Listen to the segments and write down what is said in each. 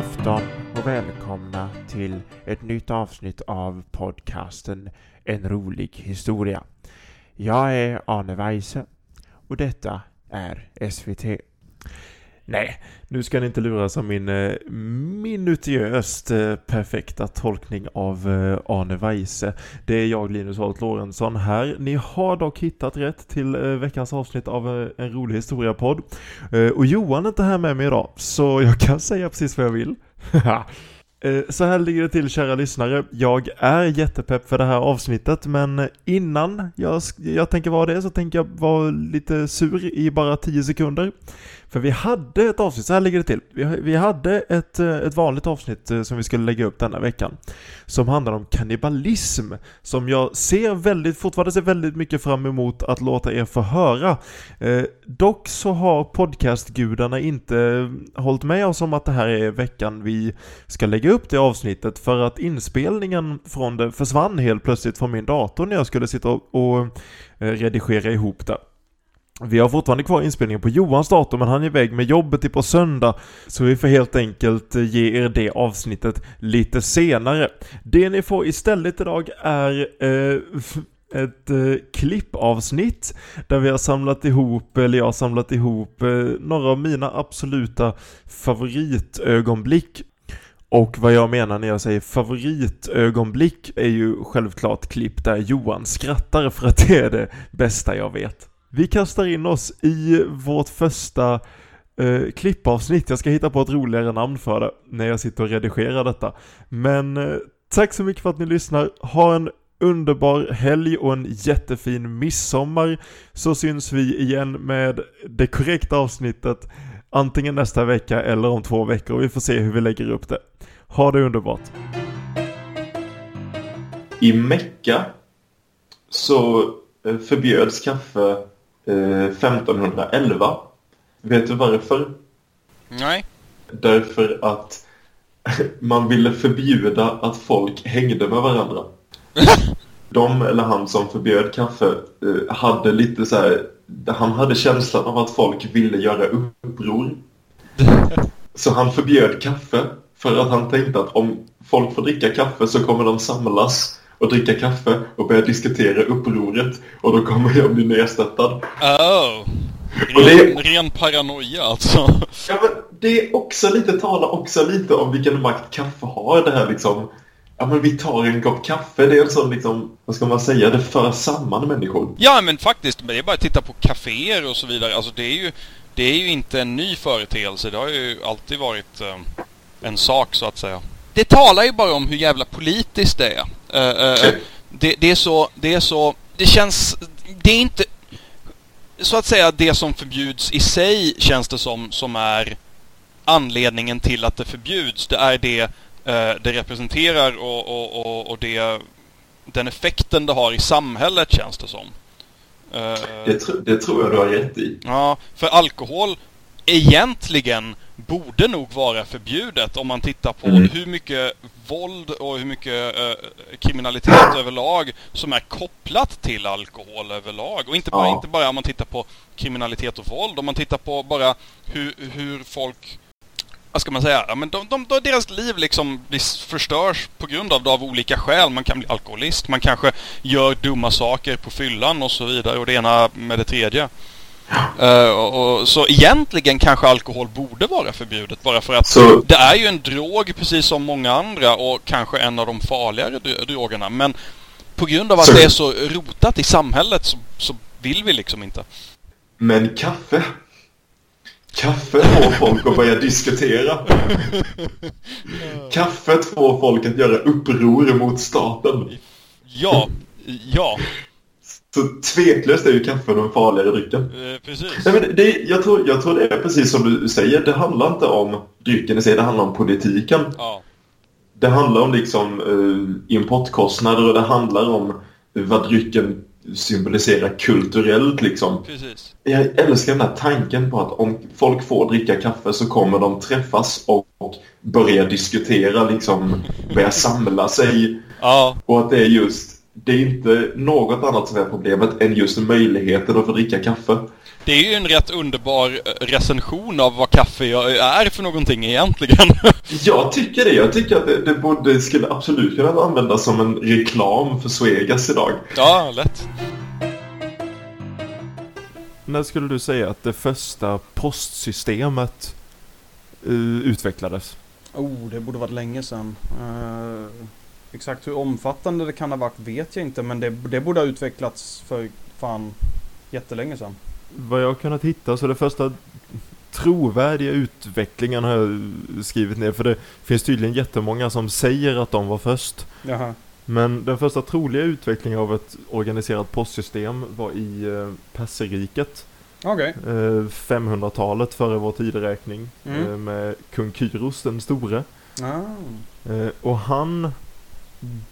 afton och välkomna till ett nytt avsnitt av podcasten En rolig historia. Jag är Arne Weise och detta är SVT. Nej, nu ska ni inte luras av min eh, minutiöst eh, perfekta tolkning av eh, Arne Weise. Det är jag, Linus Holt Lorentzon här. Ni har dock hittat rätt till veckans avsnitt av En rolig historia-podd. Och Johan är inte här med mig idag, så jag kan säga precis vad jag vill. Eh, så här ligger det till kära lyssnare. Jag är jättepepp för det här avsnittet men innan jag, jag tänker vara det så tänker jag vara lite sur i bara 10 sekunder. För vi hade ett avsnitt, så här ligger det till. Vi, vi hade ett, eh, ett vanligt avsnitt eh, som vi skulle lägga upp denna veckan. Som handlar om kannibalism. Som jag ser väldigt, fortfarande ser väldigt mycket fram emot att låta er få höra. Eh, dock så har podcastgudarna inte hållit med oss om att det här är veckan vi ska lägga upp det avsnittet för att inspelningen från det försvann helt plötsligt från min dator när jag skulle sitta och, eh, redigera ihop det. Vi har fortfarande kvar inspelningen på Johans dator men han är iväg med jobbet till på söndag så vi får helt enkelt eh, ge er det avsnittet lite senare. Det ni får istället idag är eh, ett eh, klippavsnitt där vi har samlat ihop, eller jag har samlat ihop eh, några av mina absoluta favoritögonblick och vad jag menar när jag säger favoritögonblick är ju självklart klipp där Johan skrattar för att det är det bästa jag vet. Vi kastar in oss i vårt första eh, klippavsnitt. Jag ska hitta på ett roligare namn för det när jag sitter och redigerar detta. Men eh, tack så mycket för att ni lyssnar. Ha en underbar helg och en jättefin midsommar. Så syns vi igen med det korrekta avsnittet antingen nästa vecka eller om två veckor. Vi får se hur vi lägger upp det. Ha det underbart. I Mecka så eh, förbjöds kaffe eh, 1511. Vet du varför? Nej. Därför att man ville förbjuda att folk hängde med varandra. De eller han som förbjöd kaffe eh, hade lite så här, han hade känslan av att folk ville göra uppror. Så han förbjöd kaffe för att han tänkte att om folk får dricka kaffe så kommer de samlas och dricka kaffe och börja diskutera upproret och då kommer jag bli nedstörtad. Oh. Och det- Ren, ren paranoia alltså. Ja, men det är också lite, talar också lite om vilken makt kaffe har. Det här liksom, ja men vi tar en kopp kaffe. Det är en sån liksom, vad ska man säga, det för samman människor. Ja men faktiskt, det är bara att titta på kaféer och så vidare. Alltså det är ju, det är ju inte en ny företeelse. Det har ju alltid varit eh, en sak så att säga. Det talar ju bara om hur jävla politiskt det är. Eh, eh, det, det är så, det är så, det känns, det är inte så att säga det som förbjuds i sig känns det som, som är anledningen till att det förbjuds. Det är det eh, det representerar och, och, och, och det, den effekten det har i samhället känns det som. Eh, Det, tr- det tror jag du har rätt i. Ja, för alkohol egentligen borde nog vara förbjudet om man tittar på Mm. hur mycket våld och hur mycket eh, kriminalitet överlag som är kopplat till alkohol överlag. Och inte bara, Ja. inte bara om man tittar på kriminalitet och våld, om man tittar på bara hur, hur folk vad ska man säga? Ja, men de, de, de, deras liv liksom förstörs på grund av det av olika skäl. Man kan bli alkoholist, man kanske gör dumma saker på fyllan och så vidare och det ena med det tredje. Eh, och, och, så egentligen kanske alkohol borde vara förbjudet bara för att Så- det är ju en drog precis som många andra och kanske en av de farligare dro- drogerna. Men på grund av att Så- det är så rotat i samhället så, så vill vi liksom inte. Men kaffe. Kaffe får folk att börja diskutera. Kaffet får folk att göra uppror mot staten. Ja, ja, Så tveklöst är ju kaffe den farligare drycken. eh, precis. Nej, men det, jag, tror, jag tror det är precis som du säger. Det handlar inte om drycken i sig, det handlar om politiken. Ja, Det handlar om liksom eh, importkostnader och det handlar om vad drycken symboliserar kulturellt liksom. precis. Jag älskar den här tanken på att om folk får dricka kaffe så kommer de träffas och, och börja diskutera liksom, börja samla sig Ja, och att det är just det är inte något annat som är problemet än just möjligheten att få dricka kaffe. Det är ju en rätt underbar eh, recension av vad kaffe är för någonting egentligen. Jag tycker det. Jag tycker att det, det borde, skulle absolut kunna användas som en reklam för Svegas idag. Ja, lätt. När skulle du säga att det första postsystemet uh, utvecklades? Oh, det borde varit länge sedan. Uh, exakt hur omfattande det kan ha varit vet jag inte, men det, det borde ha utvecklats för fan jättelänge sedan. Vad jag har kunnat hitta så det första trovärdiga utvecklingen har jag skrivit ner för det finns tydligen jättemånga som säger att de var först. Jaha. Men den första troliga utvecklingen av ett organiserat postsystem var i eh, Perserriket. Okej. Eh, 500-talet före vår tideräkning Mm. eh, med kung Kyros den store. Eh, och han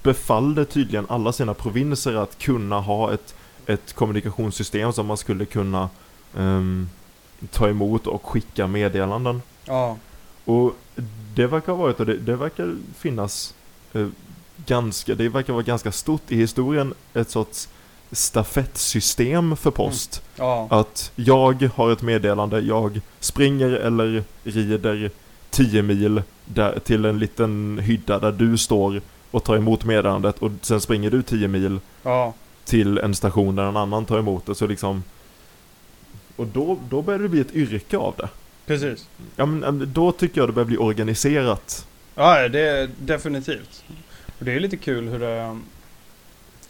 befallde tydligen alla sina provinser att kunna ha ett, ett kommunikationssystem som man skulle kunna ehm, ta emot och skicka meddelanden. Ja. Och det verkar ha varit, och det, det verkar finnas eh, ganska, det verkar vara ganska stort i historien, ett sorts stafettsystem för post. Ja. Att jag har ett meddelande, jag springer eller rider 10 mil där, till en liten hydda där du står och tar emot meddelandet och sen springer du 10 mil Ja. Till en station där en annan tar emot det. Så liksom... Och då, då börjar det bli ett yrke av det. Precis. Ja, men då tycker jag det börjar bli organiserat. Ja, det är definitivt. Och det är lite kul hur det...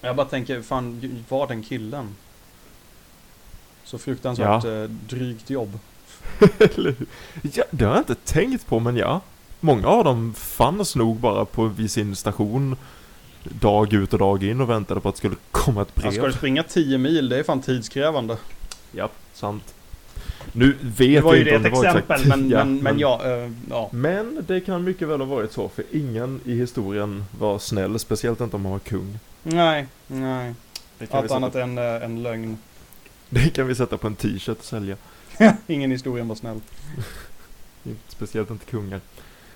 Jag bara tänker, fan, var den killen? Så fruktansvärt Ja. eh, drygt jobb. Ja, det har jag inte tänkt på, men ja. Många av dem fanns nog bara på vid sin station dag ut och dag in och väntade på att det skulle komma ett Han ska brev. du springa 10 mil, det är fan tidskrävande. Ja, sant. Nu vet Det var ju jag det inte ett om det var exempel, exakt. men, Ja, men, men ja, eh, ja. Men det kan mycket väl ha varit så, för ingen i historien var snäll, speciellt inte om man var kung. Nej, nej. Det Allt annat än eh, en lögn. det kan vi sätta på en t-shirt och sälja. Ingen historien var snäll. Speciellt inte kungar.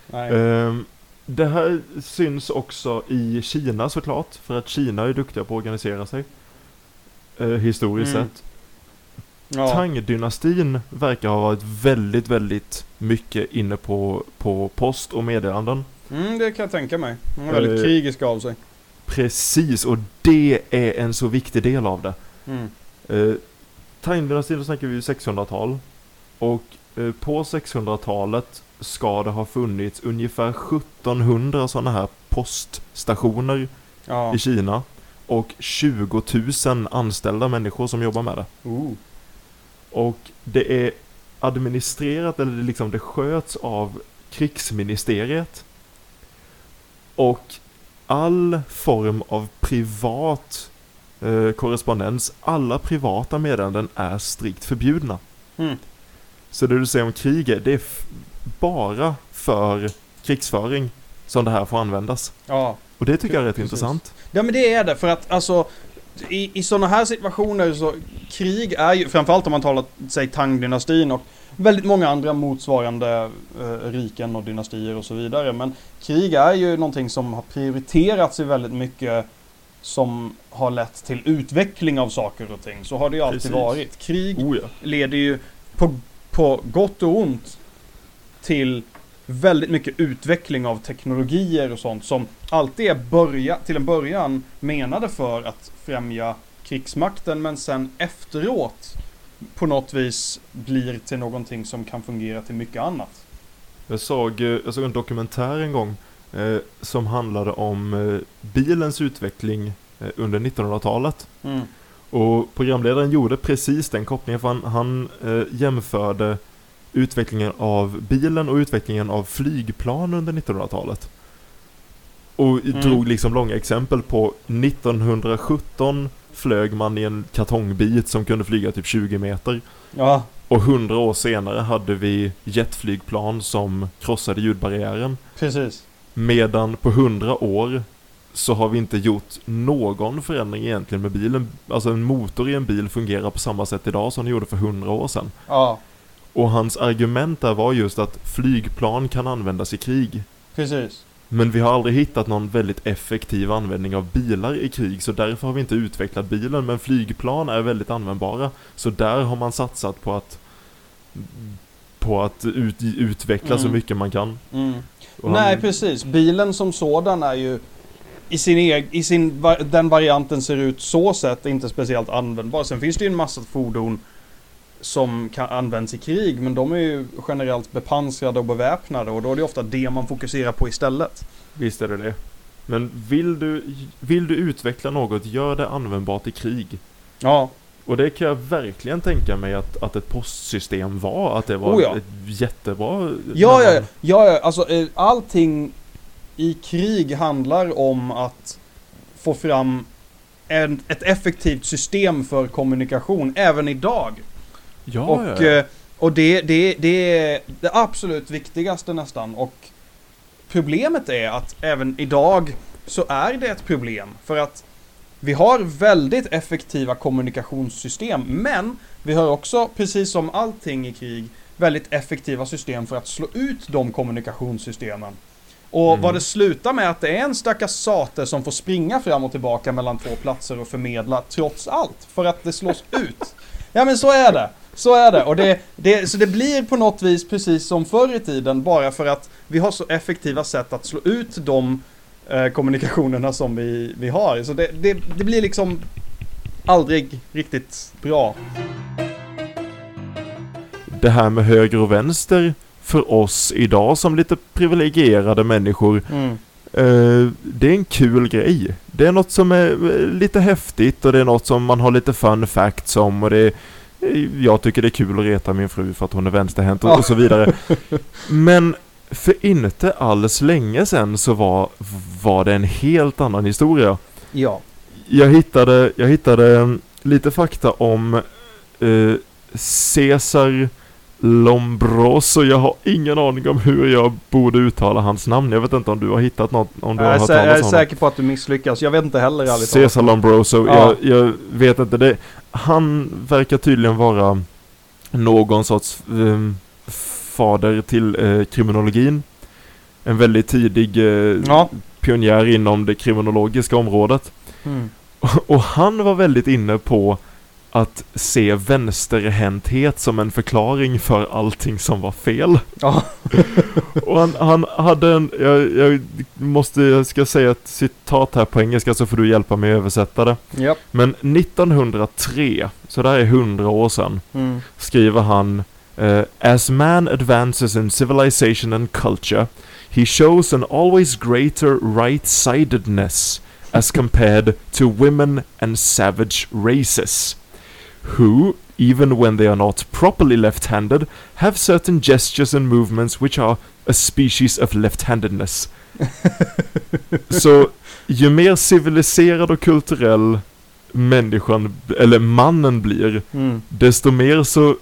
Nej. Ehm, det här syns också i Kina såklart, för att Kina är duktiga på att organisera sig. Uh, historiskt Mm. sett. ja. Tang-dynastin verkar ha varit väldigt, väldigt mycket inne på, på post och meddelanden. Mm, det kan jag tänka mig. De är väldigt Eh, krigiska av sig. Precis, och det är en så viktig del av det. Mm. Eh, Tang-dynastin, då snackar vi ju 600-tal. Och eh, på 600-talet ska det ha funnits ungefär 1700 sådana här poststationer Ja. i Kina. Och 20 000 anställda människor som jobbar med det. Oh. Och det är administrerat, eller det liksom det sköts av krigsministeriet. Och all form av privat eh, korrespondens, alla privata meddelanden är strikt förbjudna. Mm. Så det du säger om kriget, det är bara för krigsföring som det här får användas. Ja. Och det tycker jag är rätt Precis. intressant. Ja men det är det för att alltså i, i sådana här situationer så krig är ju framförallt om man talar säg Tang-dynastin och väldigt många andra motsvarande eh, riken och dynastier och så vidare. Men krig är ju någonting som har prioriterats i väldigt mycket som har lett till utveckling av saker och ting. Så har det ju alltid Precis. varit. Krig Oh ja. leder ju på, på gott och ont till väldigt mycket utveckling av teknologier och sånt som alltid är börja, till en början menade för att främja krigsmakten men sen efteråt på något vis blir till någonting som kan fungera till mycket annat. Jag såg, eh, jag såg en dokumentär en gång eh, som handlade om eh, bilens utveckling eh, under 1900-talet. Mm. Och programledaren gjorde precis den kopplingen för han, han eh, jämförde utvecklingen av bilen och utvecklingen av flygplan under 1900-talet. Och Mm. drog liksom långa exempel på 1917 flög man i en kartongbit som kunde flyga typ 20 meter. Ja, Och 100 år senare hade vi jetflygplan som krossade ljudbarriären. precis. Medan på 100 år så har vi inte gjort någon förändring egentligen med bilen. Alltså en motor i en bil fungerar på samma sätt idag som den gjorde för 100 år sedan. Ja, Och hans argument där var just att flygplan kan användas i krig. precis. Men vi har aldrig hittat någon väldigt effektiv användning av bilar i krig så därför har vi inte utvecklat bilen men flygplan är väldigt användbara. Så där har man satsat på att på att ut, utveckla så Mm. mycket man kan. Mm. Och Nej, han- precis. Bilen som sådan är ju i sin, eg- i sin den varianten ser ut så sett inte speciellt användbar. Sen finns det ju en massa fordon som kan används i krig, men de är ju generellt bepansrade och beväpnade och då är det ofta det man fokuserar på istället. Visst är det det. Men vill du, vill du utveckla något, gör det användbart i krig. Ja, Och det kan jag verkligen tänka mig att, att ett postsystem var. Att det var Oh ja. ett jättebra... ja, ja, ja, ja, alltså eh, allting i krig handlar om att få fram en, ett effektivt system för kommunikation, även idag. Ja, och ja, eh, och det, det, det är det absolut viktigaste nästan. Och problemet är att även idag så är det ett problem. För att vi har väldigt effektiva kommunikationssystem. Men vi har också, precis som allting i krig, väldigt effektiva system för att slå ut de kommunikationssystemen. Och Mm. vad det slutar med att det är en stackars sate som får springa fram och tillbaka mellan två platser och förmedla trots allt. För att det slås ut. Ja men så är det. Så är det. Och det, det, så det blir på något vis precis som förr i tiden bara för att vi har så effektiva sätt att slå ut de eh, kommunikationerna som vi, vi har. Så det, det, det blir liksom aldrig riktigt bra. Det här med höger och vänster för oss idag som lite privilegierade människor. Mm. Eh, det är en kul grej. Det är något som är eh, lite häftigt och det är något som man har lite fun facts om och det är, eh, Jag tycker det är kul att reta min fru för att hon är vänsterhänt och, Ja. och så vidare. Men för inte alls länge sedan så var, var det en helt annan historia. Ja. Jag hittade, jag hittade mm, lite fakta om eh, Caesar Lombroso. Jag har ingen aning om hur jag borde uttala hans namn. Jag vet inte om du har hittat något, om du Jag har är, hört jag talas är om honom. säker på att du misslyckas. Jag vet inte heller ärligt talat. Lombroso, Ja. jag, jag vet inte. Det, han verkar tydligen vara någon sorts ehm, fader till eh, kriminologin. En väldigt tidig eh, Ja. pionjär inom det kriminologiska området. Mm. Och han var väldigt inne på att se vänsterhänthet som en förklaring för allting som var fel. Ja. Och han, han hade en, jag, jag måste, jag ska säga ett citat här på engelska så får du hjälpa mig att översätta det. Japp. Men 1903, så det här är 100 år sedan, Mm. skriver han eh, As man advances in civilization and culture, he shows an always greater right-sidedness as compared to women and savage races, who, even when they are not properly left-handed, have certain gestures and movements which are a species of left-handedness. Så ju mer civiliserad och kulturell människan, eller mannen blir, Mm. desto mer så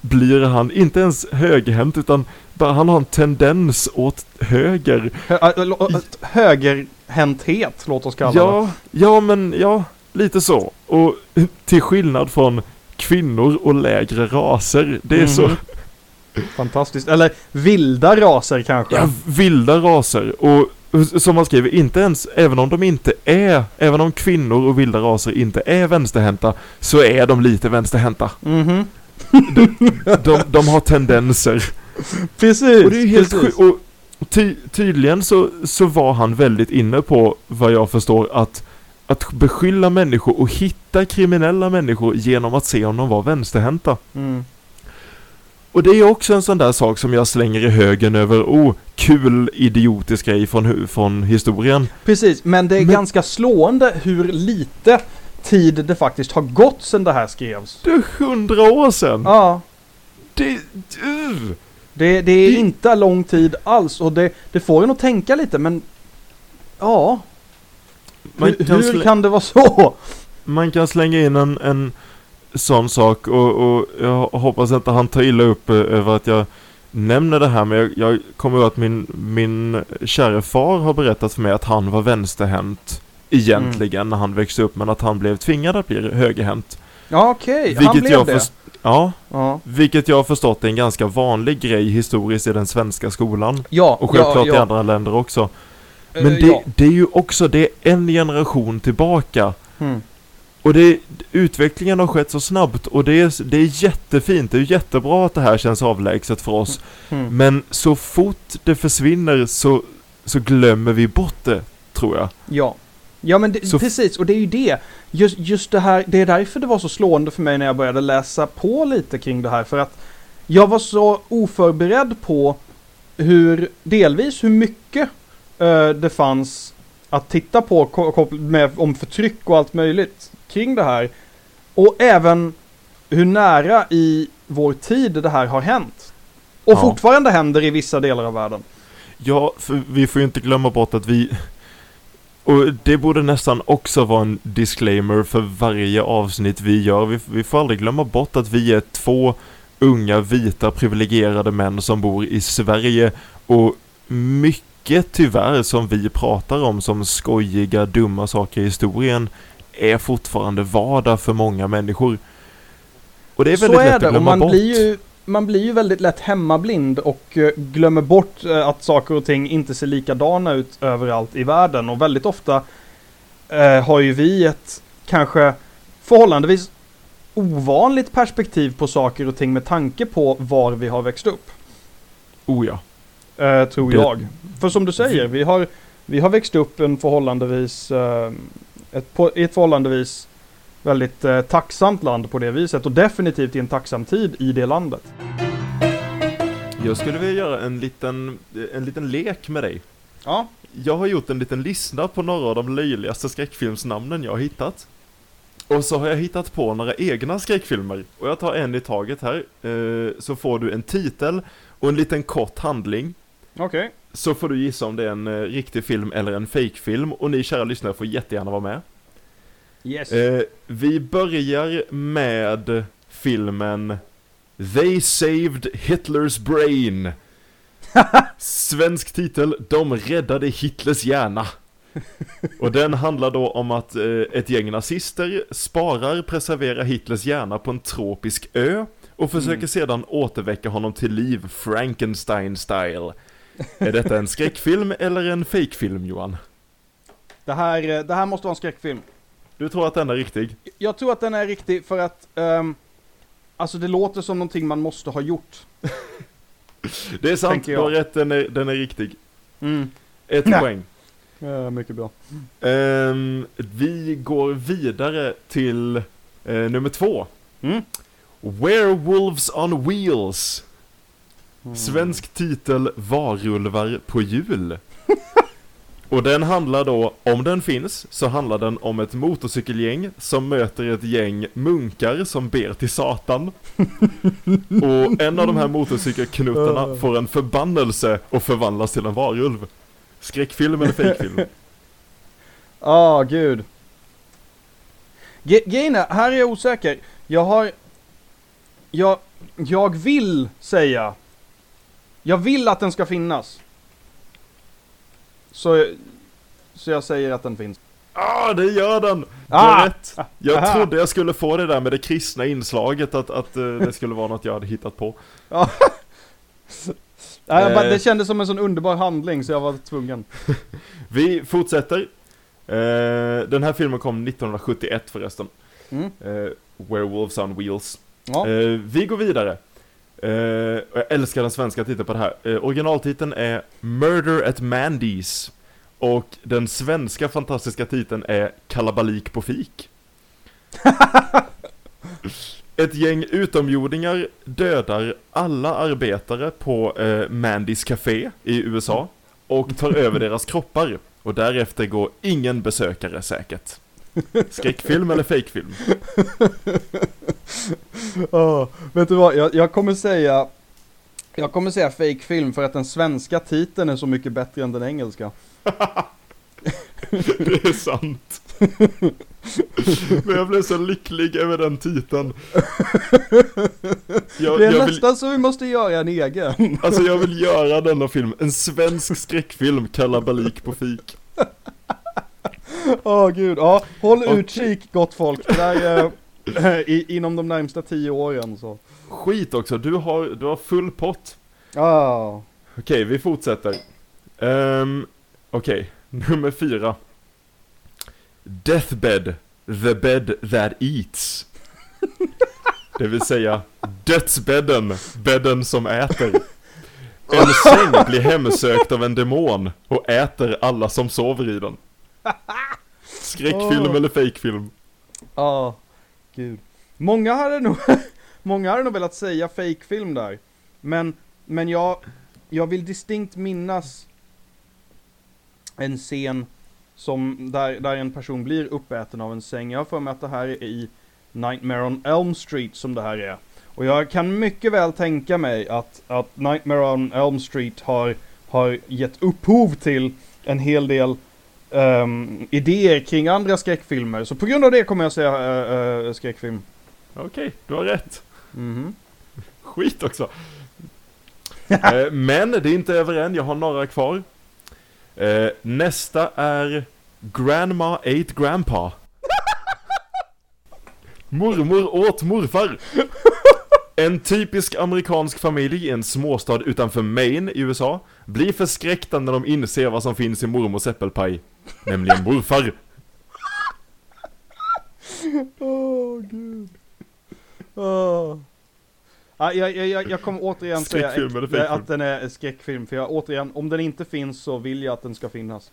blir han inte ens högerhänt utan bara han har en tendens åt höger. Hö- äh, lo- äh, högerhänthet, låt oss kalla det. Ja, ja men ja, lite så. Och till skillnad från kvinnor och lägre raser. Det är så Mhm. Fantastiskt. Eller vilda raser kanske. ja, vilda raser. Och som man skriver, inte ens, även om de inte är, även om kvinnor och vilda raser inte är vänsterhänta, så är de lite vänsterhänta. Mhm. De, de har tendenser. Precis. Och det är helt precis. Och ty, tydligen så, så var han väldigt inne på, vad jag förstår, att, att beskylla människor och hitta kriminella människor genom att se om de var vänsterhänta. Mm. Och det är också en sån där sak som jag slänger i högen över, oh, kul idiotisk grej från, från historien. Precis, men det är Men- ganska slående hur lite tid det faktiskt har gått sedan det här skrevs. Det är hundra år sedan! Ja, Det, uh. det, det är Det- inte lång tid alls och det, det får en att tänka lite men... Ja, Man, hur, kan hur kan det vara så? man kan slänga in en, en sån sak och, och jag hoppas inte han tar illa upp eh, över att jag nämner det här men jag, jag kommer ihåg att min, min kära far har berättat för mig att han var vänsterhänt egentligen när han växte upp men att han blev tvingad att bli högerhänt. Ja okej, han Vilket blev jag det. Ja, Ja, vilket jag har förstått är en ganska vanlig grej historiskt i den svenska skolan. ja, Och självklart ja, i ja. andra länder också. Men Eh, det, ja. det är ju också, det är en generation tillbaka. Mm. Och det, utvecklingen har skett så snabbt och det är, det är jättefint, det är jättebra att det här känns avlägset för oss. Mm. Men så fort det försvinner så, så glömmer vi bort det, tror jag. Ja. Ja men det, precis, och det är ju det. Just, just det här, det är därför det var så slående för mig när jag började läsa på lite kring det här. För att jag var så oförberedd på hur, delvis hur mycket eh, det fanns att titta på med, om förtryck och allt möjligt kring det här. Och även hur nära i vår tid det här har hänt. Och Ja. fortfarande händer i vissa delar av världen. Ja, för vi får ju inte glömma bort att vi... Och det borde nästan också vara en disclaimer för varje avsnitt vi gör. Vi, vi får aldrig glömma bort att vi är två unga, vita, privilegierade män som bor i Sverige. Och mycket tyvärr som vi pratar om som skojiga, dumma saker i historien är fortfarande vardag för många människor. Och det är väldigt är lätt det, att glömma man bort. blir, ju, man blir ju väldigt lätt hemmablind och eh, glömmer bort eh, att saker och ting inte ser likadana ut överallt i världen. Och väldigt ofta eh, har ju vi ett kanske förhållandevis ovanligt perspektiv på saker och ting med tanke på var vi har växt upp. Oh ja. Eh, tror Det- jag. För som du säger, vi har, vi har växt upp en förhållandevis, eh, ett, på, ett förhållandevis väldigt eh, tacksamt land på det viset och definitivt i en tacksam tid i det landet. Jag skulle vilja göra en liten, en liten lek med dig. Ja. Jag har gjort en liten lista på några av de löjligaste skräckfilmsnamnen jag har hittat. Och så har jag hittat på några egna skräckfilmer. Och jag tar en i taget här. Eh, så får du en titel och en liten kort handling. Okej. Så får du gissa om det är en eh, riktig film eller en fake-film. Och ni kära lyssnare får jättegärna vara med. Yes. Eh, vi börjar med filmen They Saved Hitlers Brain. Svensk titel De räddade Hitlers hjärna. Och den handlar då om att eh, ett gäng nazister sparar, preserverar Hitlers hjärna på en tropisk ö och försöker Mm. sedan återväcka honom till liv Frankenstein-style. Är detta en skräckfilm eller en fakefilm Johan? Det, här, eh, det här måste vara en skräckfilm. Du tror att den är riktig? Jag tror att den är riktig för att ehm, Alltså det låter som någonting man måste ha gjort. Det är sant, du jag. har rätt, den är, den är riktig. Mm. Ett Nej. poäng. Eh, mycket bra. Ehm, vi går vidare till eh, nummer två. Mm. Werewolves on Wheels. Mm. Svensk titel Varulvar på hjul. Och den handlar då, om den finns, så handlar den om ett motorcykelgäng som möter ett gäng munkar som ber till Satan. Och en av de här motorcykelknuttarna får en förbannelse och förvandlas till en varulv. Skräckfilm eller fejkfilm? Ah, gud. Ge- är, här är jag osäker. Jag har... Jag, jag vill säga... Jag vill att den ska finnas. Så, så jag säger att den finns. Ah, det gör den! Ah! rätt! Jag Aha. trodde jag skulle få det där med det kristna inslaget, att, att eh, det skulle vara något jag hade hittat på. Jag bara, Eh. det kändes som en sån underbar handling så jag var tvungen. Vi fortsätter. Eh, den här filmen kom 1971 förresten. Mm. Eh, Werewolves on Wheels. Ja. Eh, vi går vidare. Eh, och jag älskar den svenska titeln på det här. Eh, originaltiteln är Murder at Mandy's. Och den svenska fantastiska titeln är Kalabalik på fik. Ett gäng utomjordingar dödar alla arbetare på eh, Mandys Café i USA och tar över deras kroppar. Och därefter går ingen besökare säkert. Skräckfilm eller fejkfilm? Åh, vet du vad, jag, jag kommer säga... Jag kommer säga fake film för att den svenska titeln är så mycket bättre än den engelska. Det är sant. Men jag blev så lycklig över den titeln. Jag, det är jag, vill, nästan så vi måste göra en egen. alltså jag vill göra denna film. En svensk skräckfilm, Kalabalik på fik. Åh gud, ja. Håll Okej. utkik gott folk. Det där är, eh, i, inom de närmsta tio åren så. Skit också, du har, du har full pott. Ah. Okej, vi fortsätter. Um, Okej, Nummer fyra. Deathbed, the bed that eats. Det vill säga dödsbädden, bädden som äter. En säng blir hemsökt av en demon och äter alla som sover i den. Skräckfilm Åh. eller fejkfilm? Ja, gud. Många hade nog, många hade nog velat säga fake-film där. Men, men jag, jag vill distinkt minnas en scen som, där, där en person blir uppäten av en säng. Jag har för mig att det här är i Nightmare on Elm Street som det här är. Och jag kan mycket väl tänka mig att, att Nightmare on Elm Street har, har gett upphov till en hel del ehm, idéer kring andra skräckfilmer. Så på grund av det kommer jag säga uh, skräckfilm. Okej, du har rätt. Mhm. Skit också. eh, men det är inte över än, jag har några kvar. Eh, nästa är Grandma ate Grandpa. Mormor åt morfar. En typisk amerikansk familj i en småstad utanför Maine i USA blir förskräckta när de inser vad som finns i mormors äppelpaj. Nämligen morfar. Åh gud. Åh. Ja, jag, jag, jag, kommer återigen säga att, den är skräckfilm. För jag återigen, om den inte finns så vill jag att den ska finnas.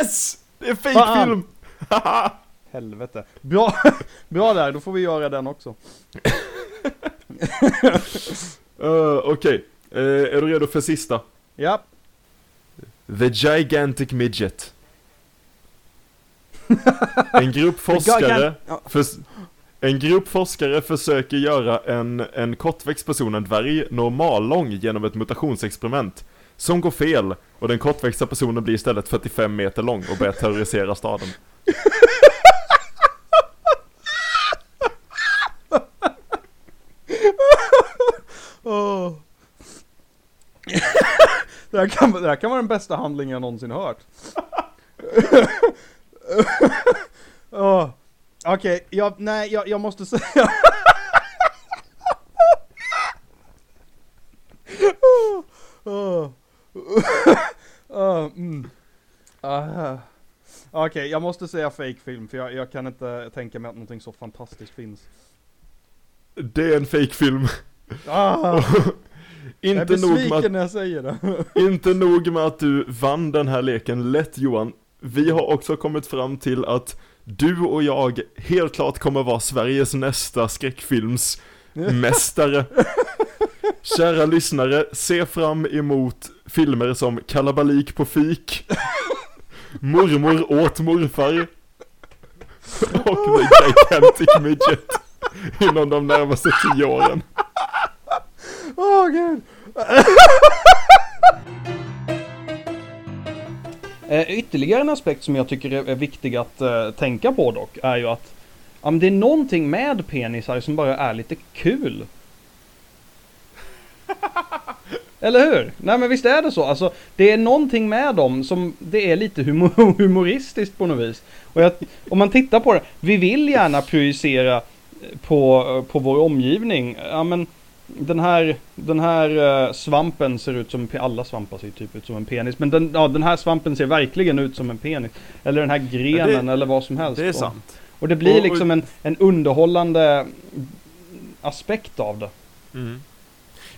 Yes! Det är fejkfilm! Helvete. Bra, bra där, då får vi göra den också. uh, Okej, Eh, är du redo för sista? Ja. The Gigantic Midget. En grupp forskare, Ja. förs- en grupp forskare försöker göra en, en kortväxt person, en dvärg, normallång genom ett mutationsexperiment. Som går fel, och den kortväxta personen blir istället 45 meter lång och börjar terrorisera staden. Det, här kan, det här kan vara den bästa handlingen jag någonsin hört. Åh. Okej, jag, nej, jag, jag måste säga... Mm. Ah. Okej, jag måste säga fake film för jag, jag kan inte tänka mig att någonting så fantastiskt finns. Det är en fejkfilm. Ah, jag är inte, nog med att, besviken när jag säger det. inte nog med att du vann den här leken lätt Johan. Vi har också kommit fram till att du och jag helt klart kommer vara Sveriges nästa skräckfilmsmästare. Kära lyssnare, se fram emot filmer som Kalabalik på fik, Mormor åt morfar och The Gigantic Midget inom de närmaste tio åren. Åh gud. Eh, Ytterligare en aspekt som jag tycker är viktig att eh, tänka på dock är ju att ja, det är någonting med penisar som bara är lite kul. Eller hur? Nej men visst är det så. Alltså, det är någonting med dem som det är lite humor humoristiskt på något vis. Och jag, om man tittar på det, vi vill gärna projicera på, på vår omgivning. Ja men den här, den här eh, svampen ser ut som alla svampar ser typ ut som en penis. Men den, ja, den här svampen ser verkligen ut som en penis. Eller den här grenen eller vad som helst. Det är Och- sant. Och det blir Och- och- liksom en, en underhållande aspekt av det. Mm.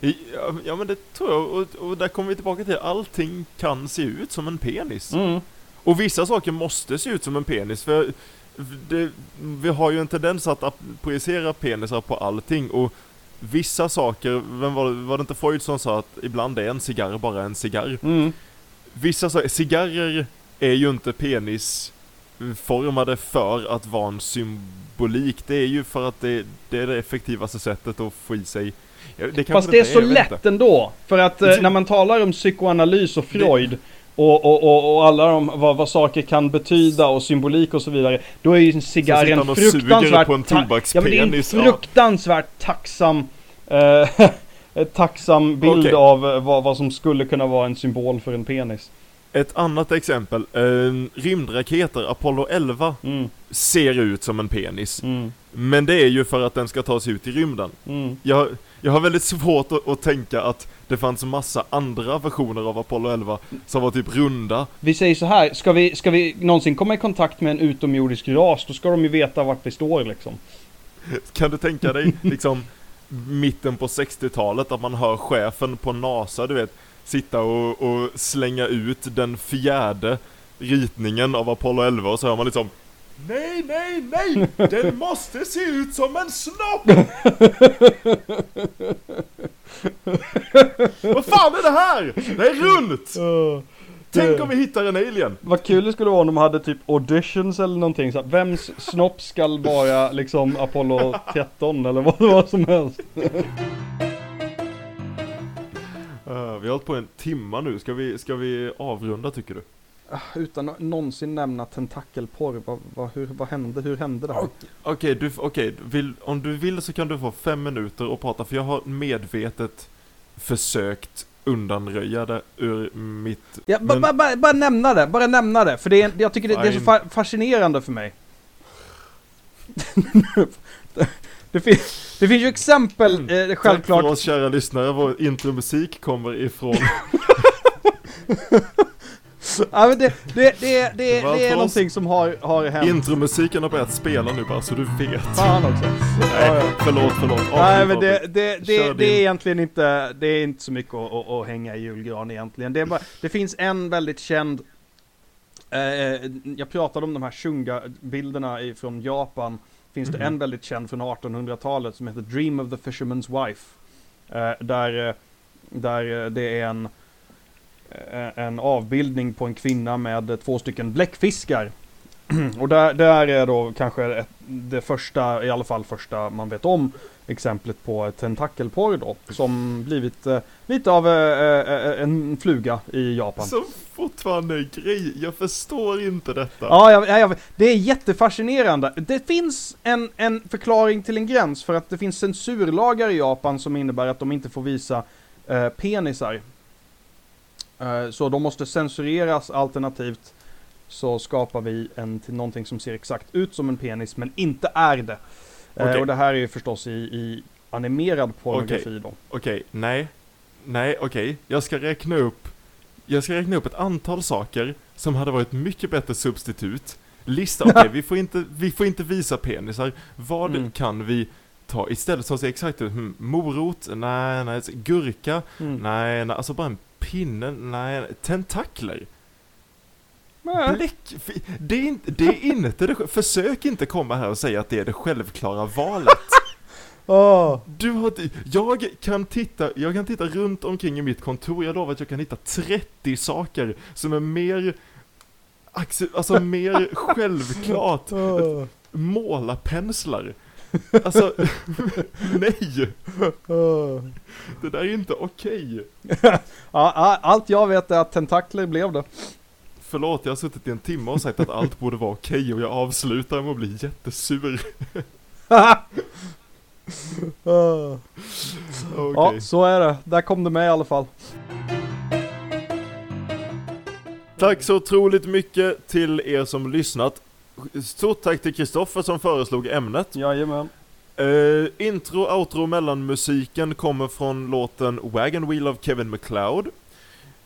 Ja, ja men det tror jag, och, och där kommer vi tillbaka till allting kan se ut som en penis. Mm. Och vissa saker måste se ut som en penis för det, vi har ju en tendens att projicera penisar på allting och vissa saker, vem var, det- var det inte Freud som sa att ibland är en cigarr bara en cigarr? Mm. Vissa saker, cigarrer är ju inte penisformade för att vara en symbolik, det är ju för att det, det är det effektivaste sättet att få i sig det Fast det är så vet lätt ändå. För att eh, Det- när man talar om psykoanalys och Freud och, och, och, och alla de, vad, vad saker kan betyda och symbolik och så vidare. Då är ju en cigarr en fruktansvärt... på en ja, men det är en fruktansvärt tacksam... Eh, ett tacksam bild Okej. av eh, vad, vad som skulle kunna vara en symbol för en penis. Ett annat exempel, eh, rymdraketer, Apollo 11 Mm, ser ut som en penis. mm, Men det är ju för att den ska ta sig ut i rymden. mm. Jag, jag har väldigt svårt att, att tänka att det fanns massa andra versioner av Apollo 11 som var typ runda. Vi säger så här, ska vi, ska vi någonsin komma i kontakt med en utomjordisk ras, då ska de ju veta vart vi står liksom. Kan du tänka dig liksom mitten på 60-talet att man hör chefen på NASA, du vet, sitta och, och slänga ut den fjärde ritningen av Apollo 11 och så hör man liksom Nej, nej, nej! Den måste se ut som en snopp! Vad fan är det här? Det är runt! Tänk om vi hittar en alien! Vad kul det skulle vara om de hade typ auditions eller någonting så här, Vems snopp skall vara liksom Apollo 13 eller vad det var som helst. Uh, vi har hållit på en timma nu, ska vi, ska vi avrunda tycker du? Utan att någonsin nämna tentakelporr, vad, vad, hur, vad hände, hur hände det här? Okej, du, okej, vill, om du vill så kan du få fem minuter att prata för jag har medvetet försökt undanröja det ur mitt... Ja, men- ba, ba, bara nämna det, bara nämna det. För det är, jag tycker det, det är så fa fascinerande för mig. det, finns, det finns ju exempel, eh, Tack för självklart. oss kära lyssnare, vår intromusik kommer ifrån... Ja, men det, det, det, det, det är någonting som har, har hänt. Intromusiken har börjat spela nu bara så du vet. Fan också. Nej, förlåt, förlåt. Nej Avbryt, men det, det, det, det är egentligen inte, det är inte så mycket att, att, att hänga i julgran egentligen. Det, är bara, det finns en väldigt känd, eh, jag pratade om de här Shunga-bilderna från Japan. Finns det Mhm. en väldigt känd från 1800-talet som heter Dream of the Fisherman's Wife. Eh, där, eh, där eh, det är en, en avbildning på en kvinna med eh, två stycken bläckfiskar. Och där, där är då kanske ett, det första, i alla fall första man vet om, exemplet på tentakelporr då. Som blivit eh, lite av eh, eh, en fluga i Japan. Som fortfarande är grej, jag förstår inte detta. Ja, jag, jag, det är jättefascinerande. Det finns en, en förklaring till en gräns för att det finns censurlagar i Japan som innebär att de inte får visa eh, penisar. Eh, så de måste censureras alternativt så skapar vi en till någonting som ser exakt ut som en penis men inte är det. Eh, Okej. och det här är ju förstås i, i animerad pornografi då. Okej, nej. Nej, okej. Jag ska räkna upp Jag ska räkna upp ett antal saker som hade varit mycket bättre substitut. Lista, okej, vi, får inte, vi får inte visa penisar. Vad Mm. kan vi ta istället som ser exakt ut? Hmm, morot? Nej, nej. Gurka? Mm. Nej, nej. Alltså bara en pinne? Nej, tentakler? Nej. Bläck? Det är inte det. Är inte det försök inte komma här och säga att det är det självklara valet. Åh. Du har, jag kan titta, jag kan titta runt omkring i mitt kontor, jag lovar att jag kan hitta 30 saker som är mer, alltså mer självklart. Åh. Målarpenslar. Alltså, nej! Åh. Det där är inte okej. Ja, ja, allt jag vet är att tentakler blev det. Förlåt, jag har suttit i en timme och sagt att allt borde vara okej och jag avslutar med att bli jättesur. Åh. Okej. Ja, så är det. Där kom det med i alla fall. Tack så otroligt mycket till er som lyssnat. Stort tack till Kristoffer som föreslog ämnet. Jajamän. Uh, intro, outro, mellanmusiken kommer från låten Wagon Wheel av Kevin MacLeod.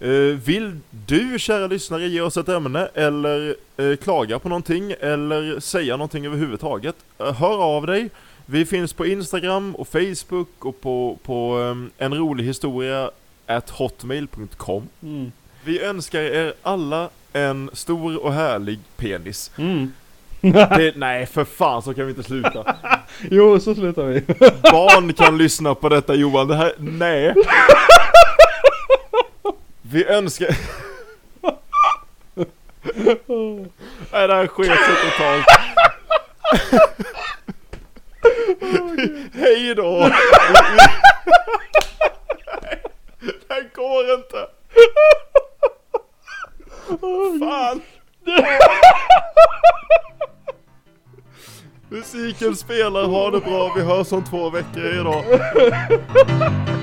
Eh, vill du, kära lyssnare, ge oss ett ämne eller eh, klaga på någonting eller säga någonting överhuvudtaget? Uh, hör av dig. Vi finns på Instagram och Facebook och på, på um, en rolig historia at hotmail.com. Mm. Vi önskar er alla en stor och härlig penis. Mm. Det, nej, för fan så kan vi inte sluta. Jo, så slutar vi. Barn kan lyssna på detta Johan, det här, nej. Vi önskar... Nej, det här sket sig totalt. Hej då! Spelar, ha det bra, vi hörs om två veckor. Idag.